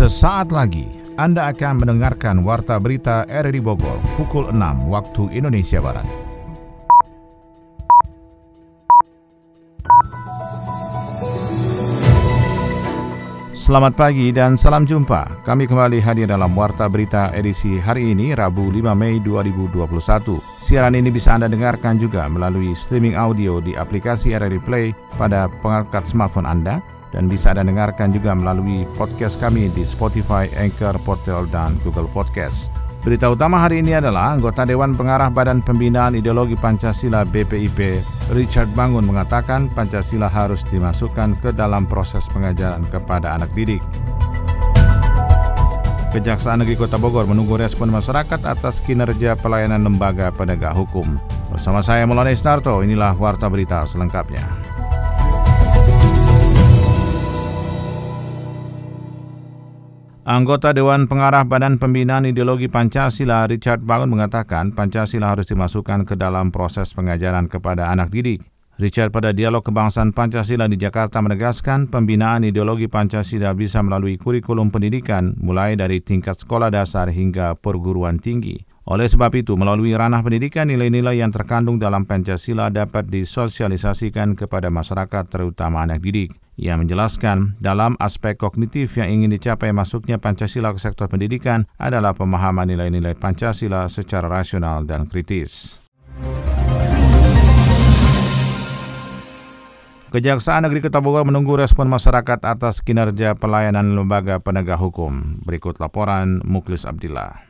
Sesaat lagi Anda akan mendengarkan Warta Berita RRI Bogor pukul 6 waktu Indonesia Barat. Selamat pagi dan salam jumpa. Kami kembali hadir dalam Warta Berita edisi hari ini, Rabu 5 Mei 2021. Siaran ini bisa Anda dengarkan juga melalui streaming audio di aplikasi RRI Play pada pengangkat smartphone Anda dan bisa Anda dengarkan juga melalui podcast kami di Spotify, Anchor, Portal, dan Google Podcast. Berita utama hari ini adalah anggota Dewan Pengarah Badan Pembinaan Ideologi Pancasila BPIP, Richard Bangun mengatakan Pancasila harus dimasukkan ke dalam proses pengajaran kepada anak didik. Kejaksaan Negeri Kota Bogor menunggu respon masyarakat atas kinerja pelayanan lembaga penegak hukum. Bersama saya Maulana Isnarto, inilah Warta Berita selengkapnya. Anggota Dewan Pengarah Badan Pembinaan Ideologi Pancasila Richard Bangun mengatakan Pancasila harus dimasukkan ke dalam proses pengajaran kepada anak didik. Richard pada dialog kebangsaan Pancasila di Jakarta menegaskan pembinaan ideologi Pancasila bisa melalui kurikulum pendidikan mulai dari tingkat sekolah dasar hingga perguruan tinggi. Oleh sebab itu, melalui ranah pendidikan, nilai-nilai yang terkandung dalam Pancasila dapat disosialisasikan kepada masyarakat, terutama anak didik. Ia menjelaskan, dalam aspek kognitif yang ingin dicapai masuknya Pancasila ke sektor pendidikan adalah pemahaman nilai-nilai Pancasila secara rasional dan kritis. Kejaksaan Negeri Kota Bogor menunggu respon masyarakat atas kinerja pelayanan lembaga penegak hukum. Berikut laporan Muklis Abdillah.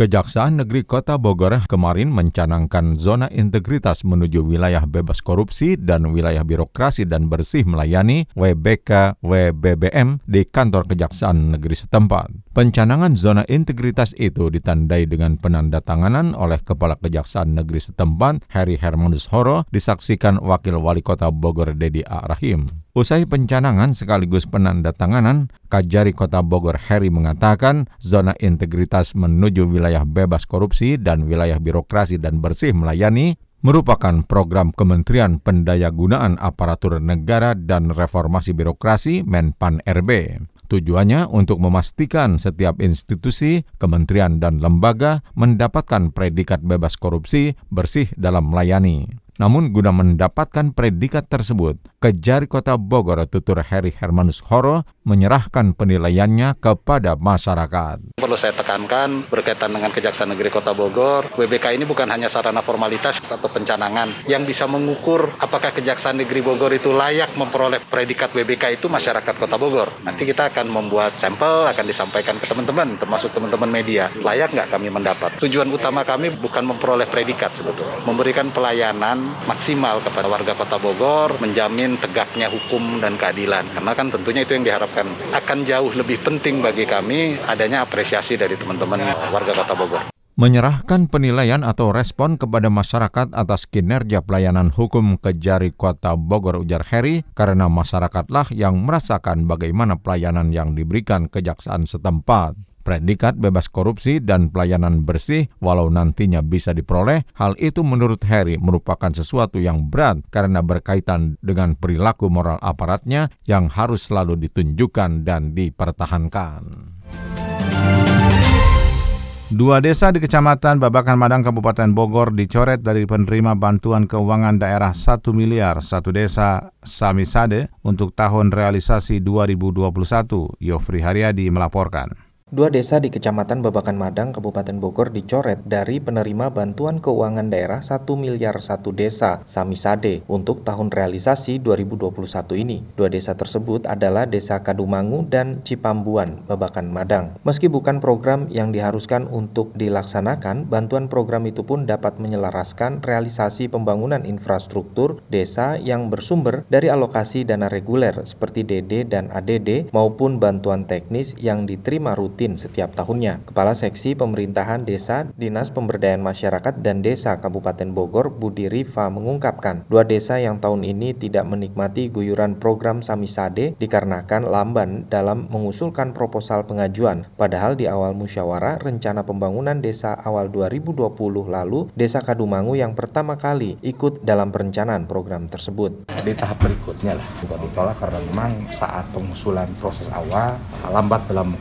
Kejaksaan Negeri Kota Bogor kemarin mencanangkan zona integritas menuju wilayah bebas korupsi dan wilayah birokrasi dan bersih melayani WBK WBBM di kantor Kejaksaan Negeri setempat. Pencanangan zona integritas itu ditandai dengan penandatanganan oleh Kepala Kejaksaan Negeri setempat Heri Hermanus Horo disaksikan Wakil Wali Kota Bogor Dedi A. Rahim. Usai pencanangan sekaligus penandatanganan, Kajari Kota Bogor Heri mengatakan zona integritas menuju wilayah bebas korupsi dan wilayah birokrasi dan bersih melayani merupakan program Kementerian Pendayagunaan Aparatur Negara dan Reformasi Birokrasi Menpan RB. Tujuannya untuk memastikan setiap institusi, kementerian, dan lembaga mendapatkan predikat bebas korupsi bersih dalam melayani. Namun guna mendapatkan predikat tersebut, Kejari Kota Bogor Tutur Heri Hermanus Horo menyerahkan penilaiannya kepada masyarakat. Perlu saya tekankan berkaitan dengan Kejaksaan Negeri Kota Bogor, WBK ini bukan hanya sarana formalitas atau pencanangan yang bisa mengukur apakah Kejaksaan Negeri Bogor itu layak memperoleh predikat WBK itu masyarakat Kota Bogor. Nanti kita akan membuat sampel, akan disampaikan ke teman-teman, termasuk teman-teman media. Layak nggak kami mendapat? Tujuan utama kami bukan memperoleh predikat sebetulnya, memberikan pelayanan maksimal kepada warga Kota Bogor, menjamin tegaknya hukum dan keadilan. Karena kan tentunya itu yang diharapkan. Akan jauh lebih penting bagi kami adanya apresiasi dari teman-teman warga Kota Bogor menyerahkan penilaian atau respon kepada masyarakat atas kinerja pelayanan hukum Kejari Kota Bogor ujar Heri karena masyarakatlah yang merasakan bagaimana pelayanan yang diberikan kejaksaan setempat. Predikat bebas korupsi dan pelayanan bersih walau nantinya bisa diperoleh, hal itu menurut Harry merupakan sesuatu yang berat karena berkaitan dengan perilaku moral aparatnya yang harus selalu ditunjukkan dan dipertahankan. Dua desa di Kecamatan Babakan Madang, Kabupaten Bogor dicoret dari penerima bantuan keuangan daerah 1 miliar satu desa Samisade untuk tahun realisasi 2021. Yofri Haryadi melaporkan. Dua desa di Kecamatan Babakan Madang, Kabupaten Bogor dicoret dari penerima bantuan keuangan daerah 1 miliar satu desa, Samisade, untuk tahun realisasi 2021 ini. Dua desa tersebut adalah Desa Kadumangu dan Cipambuan, Babakan Madang. Meski bukan program yang diharuskan untuk dilaksanakan, bantuan program itu pun dapat menyelaraskan realisasi pembangunan infrastruktur desa yang bersumber dari alokasi dana reguler seperti DD dan ADD maupun bantuan teknis yang diterima rutin COVID-19 setiap tahunnya. Kepala Seksi Pemerintahan Desa, Dinas Pemberdayaan Masyarakat dan Desa Kabupaten Bogor, Budi Rifa mengungkapkan, dua desa yang tahun ini tidak menikmati guyuran program Samisade dikarenakan lamban dalam mengusulkan proposal pengajuan. Padahal di awal musyawarah rencana pembangunan desa awal 2020 lalu, Desa Kadumangu yang pertama kali ikut dalam perencanaan program tersebut. Di tahap berikutnya lah, juga ditolak karena memang saat pengusulan proses awal lambat dalam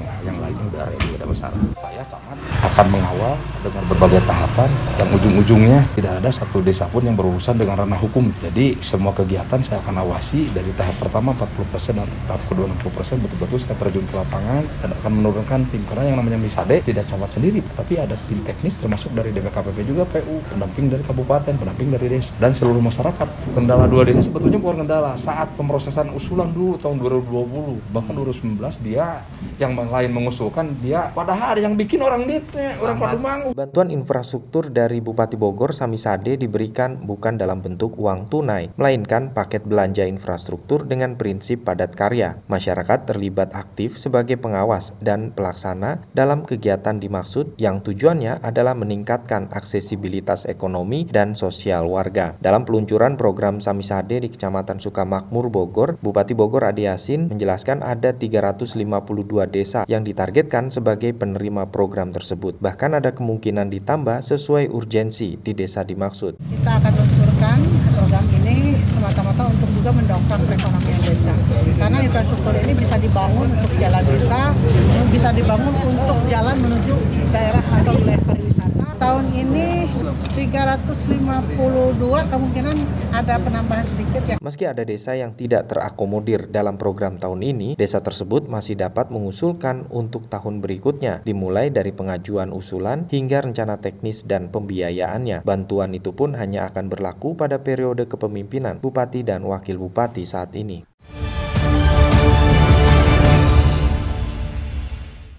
pengusulannya. Yang lainnya udah ready, udah besar. Saya camat akan mengawal dengan berbagai tahapan yang ujung-ujungnya tidak ada satu desa pun yang berurusan dengan ranah hukum. Jadi semua kegiatan saya akan awasi dari tahap pertama 40% dan tahap kedua 60% betul-betul saya terjun ke lapangan dan akan menurunkan tim karena yang namanya Misade tidak camat sendiri tapi ada tim teknis termasuk dari DPKPP juga PU, pendamping dari kabupaten, pendamping dari desa dan seluruh masyarakat. Kendala dua desa sebetulnya bukan kendala saat pemrosesan usulan dulu tahun 2020 bahkan 2019 dia yang lain mengusulkan dia padahal yang bikin orang ditnya orang Padumangu. Bantuan infrastruktur dari Bupati Bogor Samisade diberikan bukan dalam bentuk uang tunai, melainkan paket belanja infrastruktur dengan prinsip padat karya. Masyarakat terlibat aktif sebagai pengawas dan pelaksana dalam kegiatan dimaksud yang tujuannya adalah meningkatkan aksesibilitas ekonomi dan sosial warga. Dalam peluncuran program Samisade di Kecamatan Sukamakmur Bogor, Bupati Bogor Adi Yasin menjelaskan ada 352 desa yang ditargetkan sebagai penerima program tersebut. Bahkan ada kemungkinan ditambah sesuai urgensi di desa dimaksud. Kita akan luncurkan program ini semata-mata untuk juga mendongkrak perekonomian desa. Karena infrastruktur ini bisa dibangun untuk jalan desa, bisa dibangun untuk jalan menuju daerah atau wilayah pariwisata. Tahun ini 352 kemungkinan ada penambahan sedikit ya. Meski ada desa yang tidak terakomodir dalam program tahun ini, desa tersebut masih dapat mengusulkan untuk tahun berikutnya, dimulai dari pengajuan usulan hingga rencana teknis dan pembiayaannya. Bantuan itu pun hanya akan berlaku pada periode kepemimpinan bupati dan wakil bupati saat ini.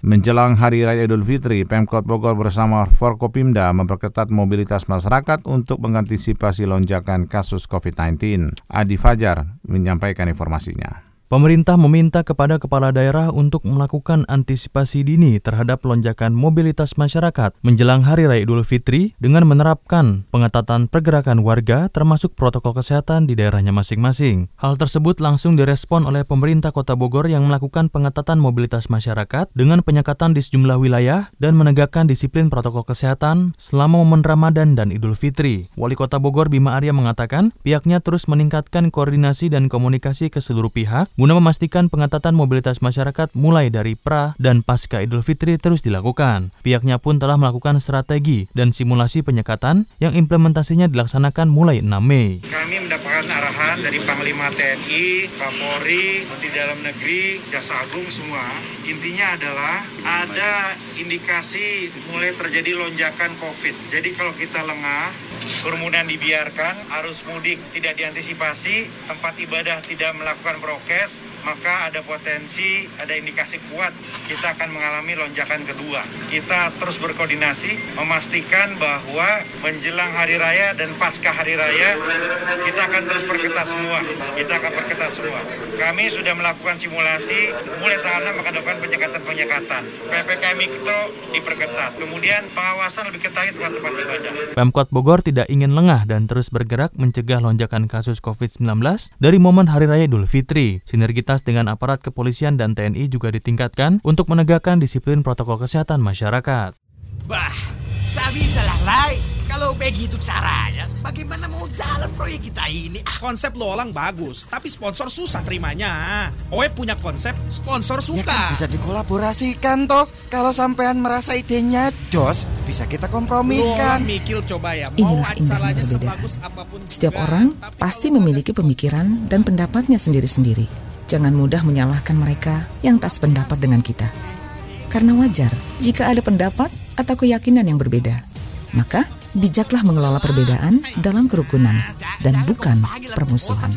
Menjelang Hari Raya Idul Fitri, Pemkot Bogor bersama Forkopimda memperketat mobilitas masyarakat untuk mengantisipasi lonjakan kasus COVID-19. Adi Fajar menyampaikan informasinya. Pemerintah meminta kepada kepala daerah untuk melakukan antisipasi dini terhadap lonjakan mobilitas masyarakat menjelang Hari Raya Idul Fitri dengan menerapkan pengetatan pergerakan warga termasuk protokol kesehatan di daerahnya masing-masing. Hal tersebut langsung direspon oleh pemerintah Kota Bogor yang melakukan pengetatan mobilitas masyarakat dengan penyekatan di sejumlah wilayah dan menegakkan disiplin protokol kesehatan selama momen Ramadan dan Idul Fitri. Wali Kota Bogor Bima Arya mengatakan pihaknya terus meningkatkan koordinasi dan komunikasi ke seluruh pihak guna memastikan pengetatan mobilitas masyarakat mulai dari pra dan pasca Idul Fitri terus dilakukan. Pihaknya pun telah melakukan strategi dan simulasi penyekatan yang implementasinya dilaksanakan mulai 6 Mei. Kami mendapatkan arahan dari Panglima TNI, Kapolri, Menteri Dalam Negeri, Jaksa Agung semua. Intinya adalah ada indikasi mulai terjadi lonjakan COVID. Jadi kalau kita lengah, kerumunan dibiarkan, arus mudik tidak diantisipasi, tempat ibadah tidak melakukan prokes, maka ada potensi, ada indikasi kuat kita akan mengalami lonjakan kedua. Kita terus berkoordinasi memastikan bahwa menjelang hari raya dan pasca hari raya kita akan terus perketat semua. Kita akan perketat semua. Kami sudah melakukan simulasi mulai tanggal 6 akan dilakukan penyekatan-penyekatan. PPKM itu diperketat. Kemudian pengawasan lebih ketat di tempat-tempat ibadah. Pemkot Bogor tidak ingin lengah dan terus bergerak mencegah lonjakan kasus COVID-19 dari momen Hari Raya Idul Fitri. Sinergitas dengan aparat kepolisian dan TNI juga ditingkatkan untuk menegakkan disiplin protokol kesehatan masyarakat. Bah, tak bisa lah, Lai. Kalau begitu caranya, bagaimana mau jalan proyek kita ini? Ah, Konsep lo orang bagus, tapi sponsor susah terimanya. Oe punya konsep, sponsor Ya suka. kan bisa dikolaborasikan toh. Kalau sampean merasa idenya jos, bisa kita Lo kompromikan. orang mikir coba ya, mau Inilah indahnya acaranya sebagus apa pun Setiap juga, orang tapi pasti memiliki pemikiran dan pendapatnya sendiri-sendiri. Jangan mudah menyalahkan mereka yang tak sependapat dengan kita. Karena wajar jika ada pendapat atau keyakinan yang berbeda. Maka, bijaklah mengelola perbedaan dalam kerukunan dan bukan permusuhan.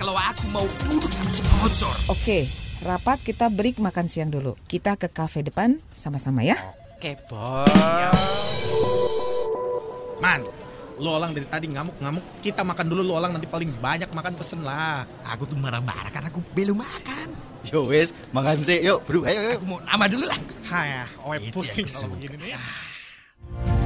Oke, rapat kita break makan siang dulu. Kita ke kafe depan sama-sama ya. Oke, bos. Man, lo orang dari tadi ngamuk-ngamuk. Kita makan dulu lo orang nanti paling banyak makan pesen lah. Aku tuh marah-marah karena aku belum makan. Yo wes, makan sih. Yuk, bro. Ayo, ayo. Aku mau nama dulu lah. Hah, oh Itu pusing yang kalau begini nih.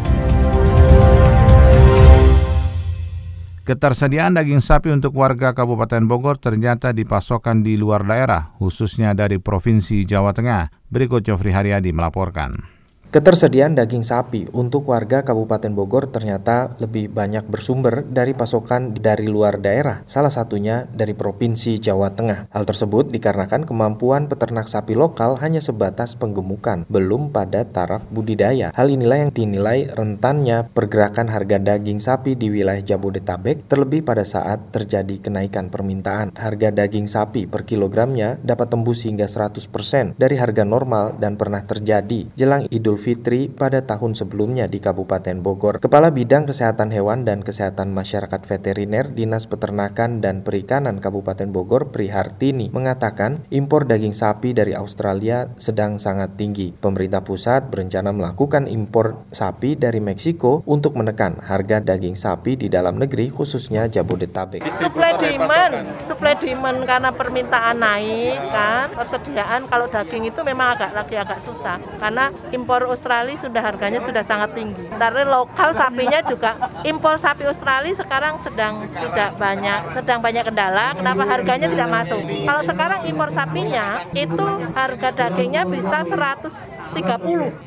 Ketersediaan daging sapi untuk warga Kabupaten Bogor ternyata dipasokkan di luar daerah, khususnya dari Provinsi Jawa Tengah. Berikut Jofri Haryadi melaporkan. Ketersediaan daging sapi untuk warga Kabupaten Bogor ternyata lebih banyak bersumber dari pasokan dari luar daerah, salah satunya dari Provinsi Jawa Tengah. Hal tersebut dikarenakan kemampuan peternak sapi lokal hanya sebatas penggemukan, belum pada taraf budidaya. Hal inilah yang dinilai rentannya pergerakan harga daging sapi di wilayah Jabodetabek, terlebih pada saat terjadi kenaikan permintaan. Harga daging sapi per kilogramnya dapat tembus hingga 100% dari harga normal dan pernah terjadi jelang Idul Fitri pada tahun sebelumnya di Kabupaten Bogor. Kepala Bidang Kesehatan Hewan dan Kesehatan Masyarakat Veteriner Dinas Peternakan dan Perikanan Kabupaten Bogor Prihartini mengatakan impor daging sapi dari Australia sedang sangat tinggi. Pemerintah pusat berencana melakukan impor sapi dari Meksiko untuk menekan harga daging sapi di dalam negeri khususnya Jabodetabek. Supply demand, supply demand karena permintaan naik kan, persediaan kalau daging itu memang agak lagi agak susah karena impor Australia sudah harganya sudah sangat tinggi. Dari lokal sapinya juga impor sapi Australia sekarang sedang tidak banyak, sedang banyak kendala. Kenapa harganya tidak masuk? Kalau sekarang impor sapinya itu harga dagingnya bisa 130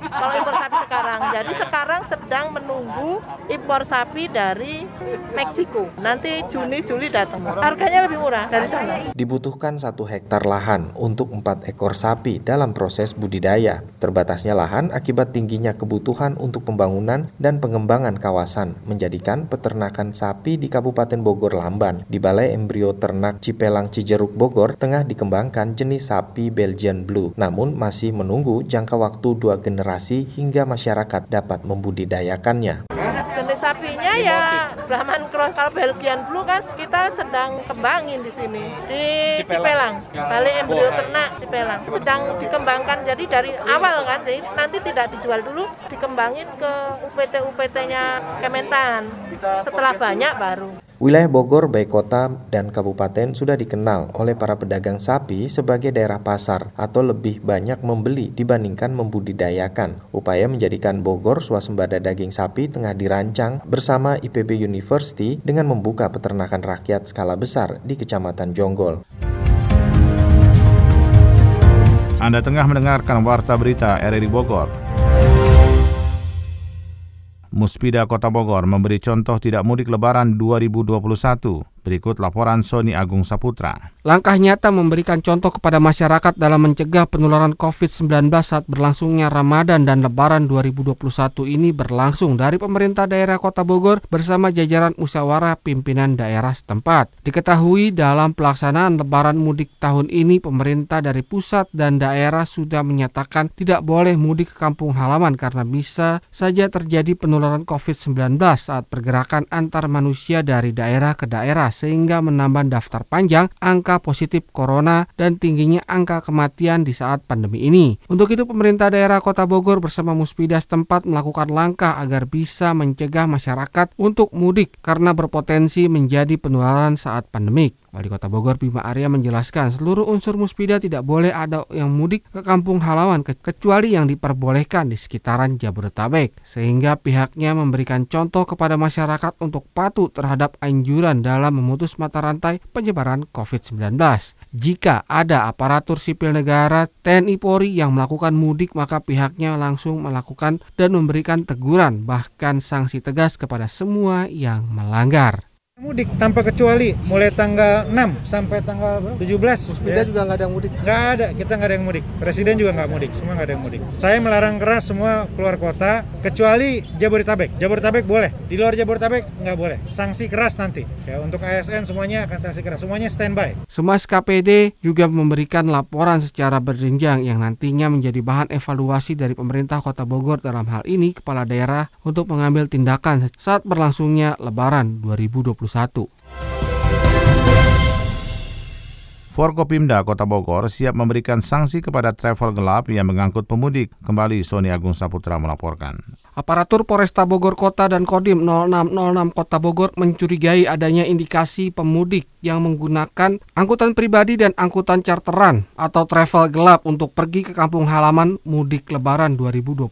kalau impor sapi sekarang. Jadi sekarang sedang menunggu impor sapi dari Meksiko. Nanti Juni Juli datang. Harganya lebih murah dari sana. Dibutuhkan satu hektar lahan untuk empat ekor sapi dalam proses budidaya. Terbatasnya lahan akibat tingginya kebutuhan untuk pembangunan dan pengembangan kawasan menjadikan peternakan sapi di Kabupaten Bogor lamban. Di Balai Embrio Ternak Cipelang Cijeruk Bogor tengah dikembangkan jenis sapi Belgian Blue, namun masih menunggu jangka waktu dua generasi hingga masyarakat dapat membudidayakannya. Sapinya ya Brahman Cross. Kalau Belgian Blue kan kita sedang kembangin di sini di Cipelang, Balai Embrio Ternak Cipelang. Sedang dikembangkan jadi dari awal kan, jadi nanti tidak dijual dulu, dikembangin ke UPT-UPT-nya Kementan. Setelah banyak baru. Wilayah Bogor, baik kota dan kabupaten sudah dikenal oleh para pedagang sapi sebagai daerah pasar atau lebih banyak membeli dibandingkan membudidayakan. Upaya menjadikan Bogor swasembada daging sapi tengah dirancang bersama IPB University dengan membuka peternakan rakyat skala besar di Kecamatan Jonggol. Anda tengah mendengarkan Warta Berita RRI Bogor. Muspida Kota Bogor memberi contoh tidak mudik lebaran 2021. Berikut laporan Sony Agung Saputra. Langkah nyata memberikan contoh kepada masyarakat dalam mencegah penularan COVID-19 saat berlangsungnya Ramadan dan Lebaran 2021 ini berlangsung dari pemerintah daerah Kota Bogor bersama jajaran musyawarah pimpinan daerah setempat. Diketahui dalam pelaksanaan Lebaran mudik tahun ini pemerintah dari pusat dan daerah sudah menyatakan tidak boleh mudik ke kampung halaman karena bisa saja terjadi penularan COVID-19 saat pergerakan antar manusia dari daerah ke daerah sehingga menambah daftar panjang angka positif corona dan tingginya angka kematian di saat pandemi ini. Untuk itu pemerintah daerah Kota Bogor bersama Muspida setempat melakukan langkah agar bisa mencegah masyarakat untuk mudik karena berpotensi menjadi penularan saat pandemik. Wali Kota Bogor Bima Arya menjelaskan seluruh unsur Muspida tidak boleh ada yang mudik ke kampung halaman kecuali yang diperbolehkan di sekitaran Jabodetabek sehingga pihaknya memberikan contoh kepada masyarakat untuk patuh terhadap anjuran dalam memutus mata rantai penyebaran COVID-19. Jika ada aparatur sipil negara TNI Polri yang melakukan mudik maka pihaknya langsung melakukan dan memberikan teguran bahkan sanksi tegas kepada semua yang melanggar. Mudik tanpa kecuali mulai tanggal 6 sampai tanggal 17. Sepeda ya. juga nggak ada yang mudik? Nggak ada, kita nggak ada yang mudik. Presiden juga nggak mudik, semua nggak ada yang mudik. Saya melarang keras semua keluar kota kecuali Jabodetabek. Jabodetabek boleh, di luar Jabodetabek nggak boleh. Sanksi keras nanti. Ya untuk ASN semuanya akan sanksi keras, semuanya standby. Semas KPD juga memberikan laporan secara berjenjang yang nantinya menjadi bahan evaluasi dari pemerintah Kota Bogor dalam hal ini kepala daerah untuk mengambil tindakan saat berlangsungnya Lebaran 2021. Forkopimda Kota Bogor siap memberikan sanksi kepada travel gelap yang mengangkut pemudik. Kembali Sony Agung Saputra melaporkan. Aparatur Polresta Bogor Kota dan Kodim 0606 Kota Bogor mencurigai adanya indikasi pemudik yang menggunakan angkutan pribadi dan angkutan charteran atau travel gelap untuk pergi ke kampung halaman mudik lebaran 2021.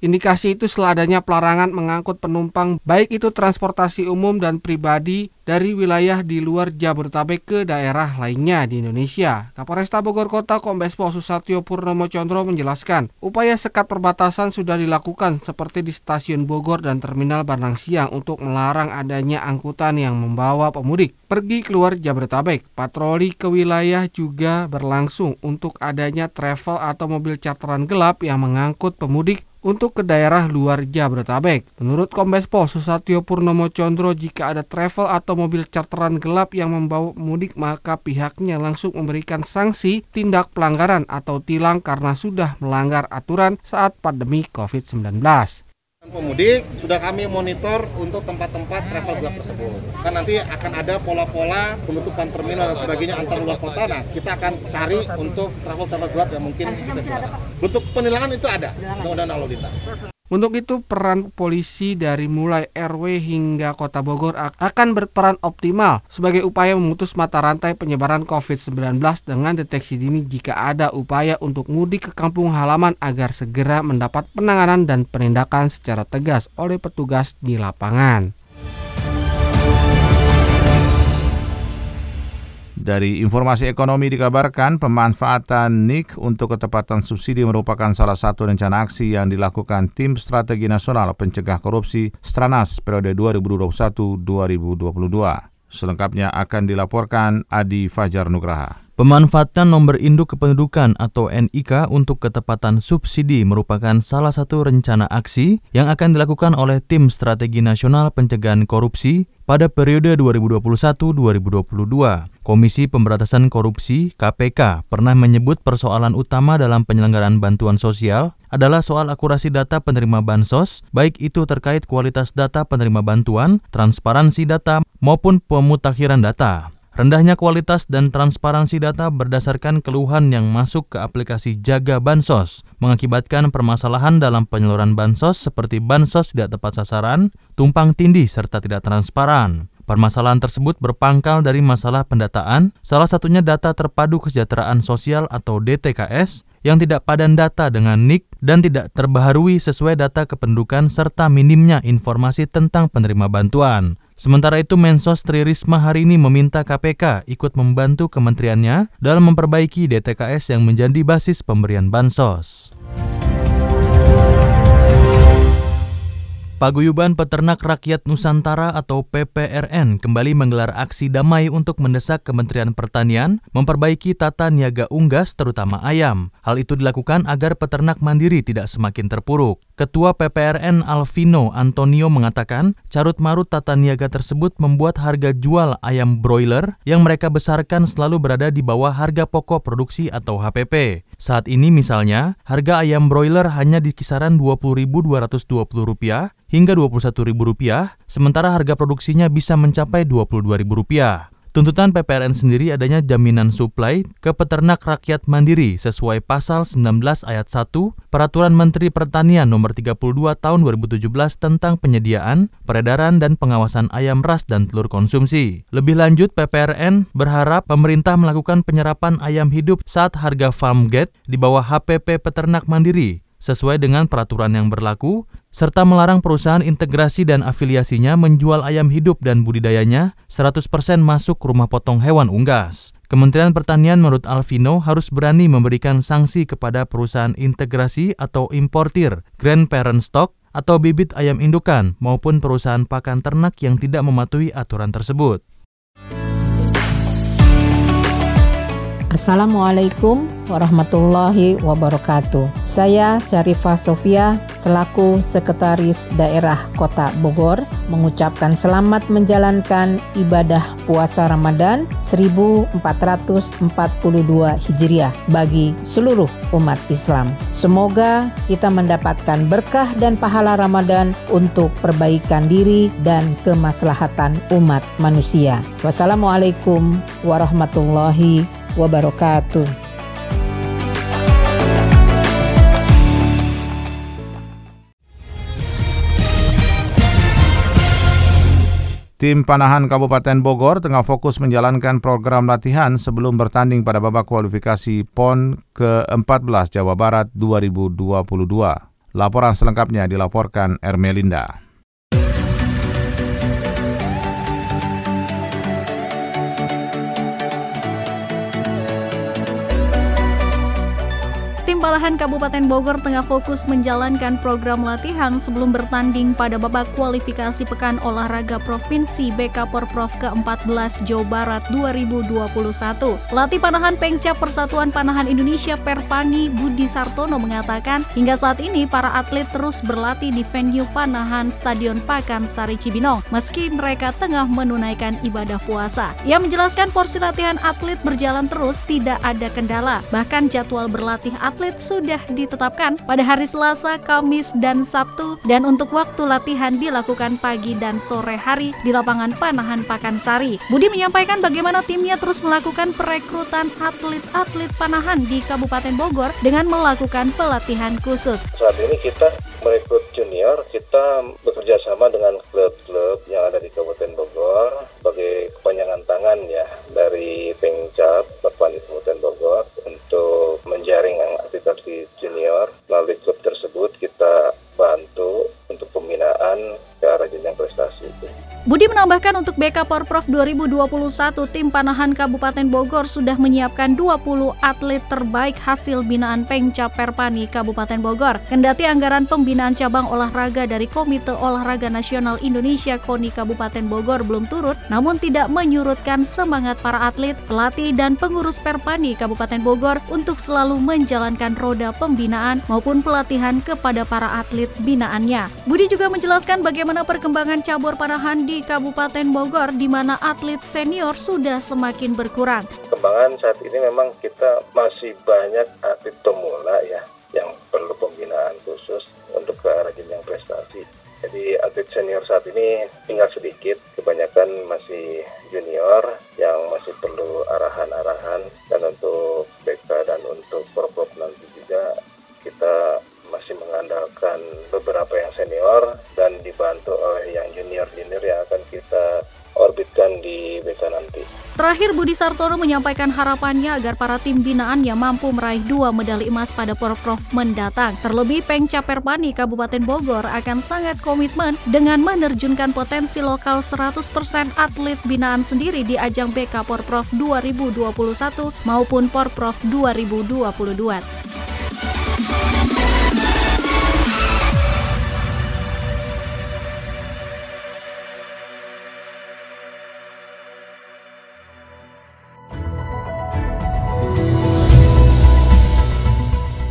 Indikasi itu setelah adanya pelarangan mengangkut penumpang baik itu transportasi umum dan pribadi dari wilayah di luar Jabodetabek ke daerah lainnya di Indonesia. Kapolresta Bogor Kota Kombes Pol Susatyo Purnomo Condro menjelaskan, upaya sekat perbatasan sudah dilakukan seperti di stasiun Bogor dan terminal Barang Siang untuk melarang adanya angkutan yang membawa pemudik pergi keluar Jabodetabek. Patroli ke wilayah juga berlangsung untuk adanya travel atau mobil charteran gelap yang mengangkut pemudik untuk ke daerah luar Jabodetabek. Menurut Kombes Pol Susatyo Purnomo Condro, jika ada travel atau mobil charteran gelap yang membawa mudik, maka pihaknya langsung memberikan sanksi tindak pelanggaran atau tilang karena sudah melanggar aturan saat pandemi COVID-19 pemudik sudah kami monitor untuk tempat-tempat travel gelap tersebut. Kan nanti akan ada pola-pola penutupan terminal dan sebagainya antar luar kota. Nah, kita akan cari untuk travel travel gelap yang mungkin bisa digunakan. Bentuk penilangan itu ada, undang-undang lalu lintas. Untuk itu peran polisi dari mulai RW hingga Kota Bogor akan berperan optimal sebagai upaya memutus mata rantai penyebaran COVID-19 dengan deteksi dini jika ada upaya untuk mudik ke kampung halaman agar segera mendapat penanganan dan penindakan secara tegas oleh petugas di lapangan. Dari informasi ekonomi dikabarkan pemanfaatan NIK untuk ketepatan subsidi merupakan salah satu rencana aksi yang dilakukan Tim Strategi Nasional Pencegah Korupsi Stranas periode 2021-2022. Selengkapnya akan dilaporkan Adi Fajar Nugraha. Pemanfaatan nomor induk kependudukan atau NIK untuk ketepatan subsidi merupakan salah satu rencana aksi yang akan dilakukan oleh Tim Strategi Nasional Pencegahan Korupsi pada periode 2021-2022. Komisi Pemberantasan Korupsi (KPK) pernah menyebut persoalan utama dalam penyelenggaraan bantuan sosial adalah soal akurasi data penerima bansos, baik itu terkait kualitas data penerima bantuan, transparansi data, maupun pemutakhiran data. Rendahnya kualitas dan transparansi data berdasarkan keluhan yang masuk ke aplikasi Jaga Bansos mengakibatkan permasalahan dalam penyaluran bansos seperti bansos tidak tepat sasaran, tumpang tindih serta tidak transparan. Permasalahan tersebut berpangkal dari masalah pendataan, salah satunya data terpadu kesejahteraan sosial atau DTKS yang tidak padan data dengan NIK dan tidak terbaharui sesuai data kependudukan serta minimnya informasi tentang penerima bantuan. Sementara itu Mensos Tri Risma hari ini meminta KPK ikut membantu kementeriannya dalam memperbaiki DTKS yang menjadi basis pemberian bansos. Paguyuban Peternak Rakyat Nusantara atau PPRN kembali menggelar aksi damai untuk mendesak Kementerian Pertanian memperbaiki tata niaga unggas terutama ayam. Hal itu dilakukan agar peternak mandiri tidak semakin terpuruk. Ketua PPRN Alvino Antonio mengatakan, carut-marut tata niaga tersebut membuat harga jual ayam broiler yang mereka besarkan selalu berada di bawah harga pokok produksi atau HPP. Saat ini misalnya, harga ayam broiler hanya di kisaran Rp20.220 hingga Rp21.000, sementara harga produksinya bisa mencapai Rp22.000. Tuntutan PPRN sendiri adanya jaminan suplai ke peternak rakyat mandiri sesuai pasal 19 ayat 1 Peraturan Menteri Pertanian nomor 32 tahun 2017 tentang penyediaan, peredaran dan pengawasan ayam ras dan telur konsumsi. Lebih lanjut PPRN berharap pemerintah melakukan penyerapan ayam hidup saat harga farm gate di bawah HPP peternak mandiri sesuai dengan peraturan yang berlaku, serta melarang perusahaan integrasi dan afiliasinya menjual ayam hidup dan budidayanya 100% masuk rumah potong hewan unggas. Kementerian Pertanian menurut Alvino harus berani memberikan sanksi kepada perusahaan integrasi atau importir, grand parent stock, atau bibit ayam indukan maupun perusahaan pakan ternak yang tidak mematuhi aturan tersebut. Assalamualaikum warahmatullahi wabarakatuh. Saya Syarifah Sofia selaku Sekretaris Daerah Kota Bogor mengucapkan selamat menjalankan ibadah puasa Ramadan 1442 Hijriah bagi seluruh umat Islam. Semoga kita mendapatkan berkah dan pahala Ramadan untuk perbaikan diri dan kemaslahatan umat manusia. Wassalamualaikum warahmatullahi wabarakatuh wabarakatuh. Tim panahan Kabupaten Bogor tengah fokus menjalankan program latihan sebelum bertanding pada babak kualifikasi PON ke-14 Jawa Barat 2022. Laporan selengkapnya dilaporkan Ermelinda. Palahan Kabupaten Bogor tengah fokus menjalankan program latihan sebelum bertanding pada babak kualifikasi Pekan Olahraga Provinsi BK Porprov ke-14 Jawa Barat 2021. Latih Panahan Pengcap Persatuan Panahan Indonesia Perpani Budi Sartono mengatakan, hingga saat ini para atlet terus berlatih di venue Panahan Stadion Pakansari Cibinong, meski mereka tengah menunaikan ibadah puasa. Ia menjelaskan porsi latihan atlet berjalan terus tidak ada kendala, bahkan jadwal berlatih atlet sudah ditetapkan pada hari Selasa, Kamis, dan Sabtu dan untuk waktu latihan dilakukan pagi dan sore hari di lapangan Panahan Pakansari. Budi menyampaikan bagaimana timnya terus melakukan perekrutan atlet-atlet Panahan di Kabupaten Bogor dengan melakukan pelatihan khusus. Saat ini kita merekrut junior, kita bekerja sama dengan klub-klub yang ada di Kabupaten Bogor sebagai kepanjangan tangan ya dari Bapak Kabupaten Bogor untuk menjaring atlet-atlet junior melalui klub tersebut kita bantu untuk pembinaan ke arah jenjang prestasi itu. Budi menambahkan untuk BK Porprov 2021 tim Panahan Kabupaten Bogor sudah menyiapkan 20 atlet terbaik hasil binaan Pengcap Perpani Kabupaten Bogor. Kendati anggaran pembinaan cabang olahraga dari Komite Olahraga Nasional Indonesia KONI Kabupaten Bogor belum turut, namun tidak menyurutkan semangat para atlet, pelatih dan pengurus Perpani Kabupaten Bogor untuk selalu menjalankan roda pembinaan maupun pelatihan kepada para atlet binaannya. Budi juga menjelaskan bagaimana perkembangan cabur Panahan di di Kabupaten Bogor di mana atlet senior sudah semakin berkurang. Kembangan saat ini memang kita masih banyak atlet pemula ya yang perlu pembinaan khusus untuk ke arah jenjang prestasi. Jadi atlet senior saat ini tinggal sedikit, kebanyakan masih junior Terakhir Budi Sartono menyampaikan harapannya agar para tim binaannya mampu meraih dua medali emas pada Porprov mendatang. Terlebih Pengca Perpani Kabupaten Bogor akan sangat komitmen dengan menerjunkan potensi lokal 100% atlet binaan sendiri di ajang BK Porprov 2021 maupun Porprov 2022.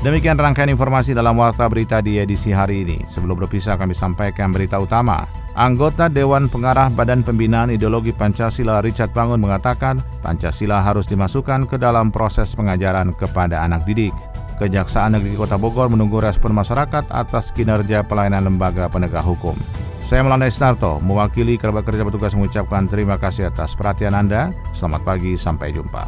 Demikian rangkaian informasi dalam Warta Berita di edisi hari ini. Sebelum berpisah kami sampaikan berita utama. Anggota Dewan Pengarah Badan Pembinaan Ideologi Pancasila Richard Bangun mengatakan Pancasila harus dimasukkan ke dalam proses pengajaran kepada anak didik. Kejaksaan Negeri Kota Bogor menunggu respon masyarakat atas kinerja pelayanan lembaga penegak hukum. Saya Melanda Isnarto, mewakili kerabat kerja petugas mengucapkan terima kasih atas perhatian Anda. Selamat pagi, sampai jumpa.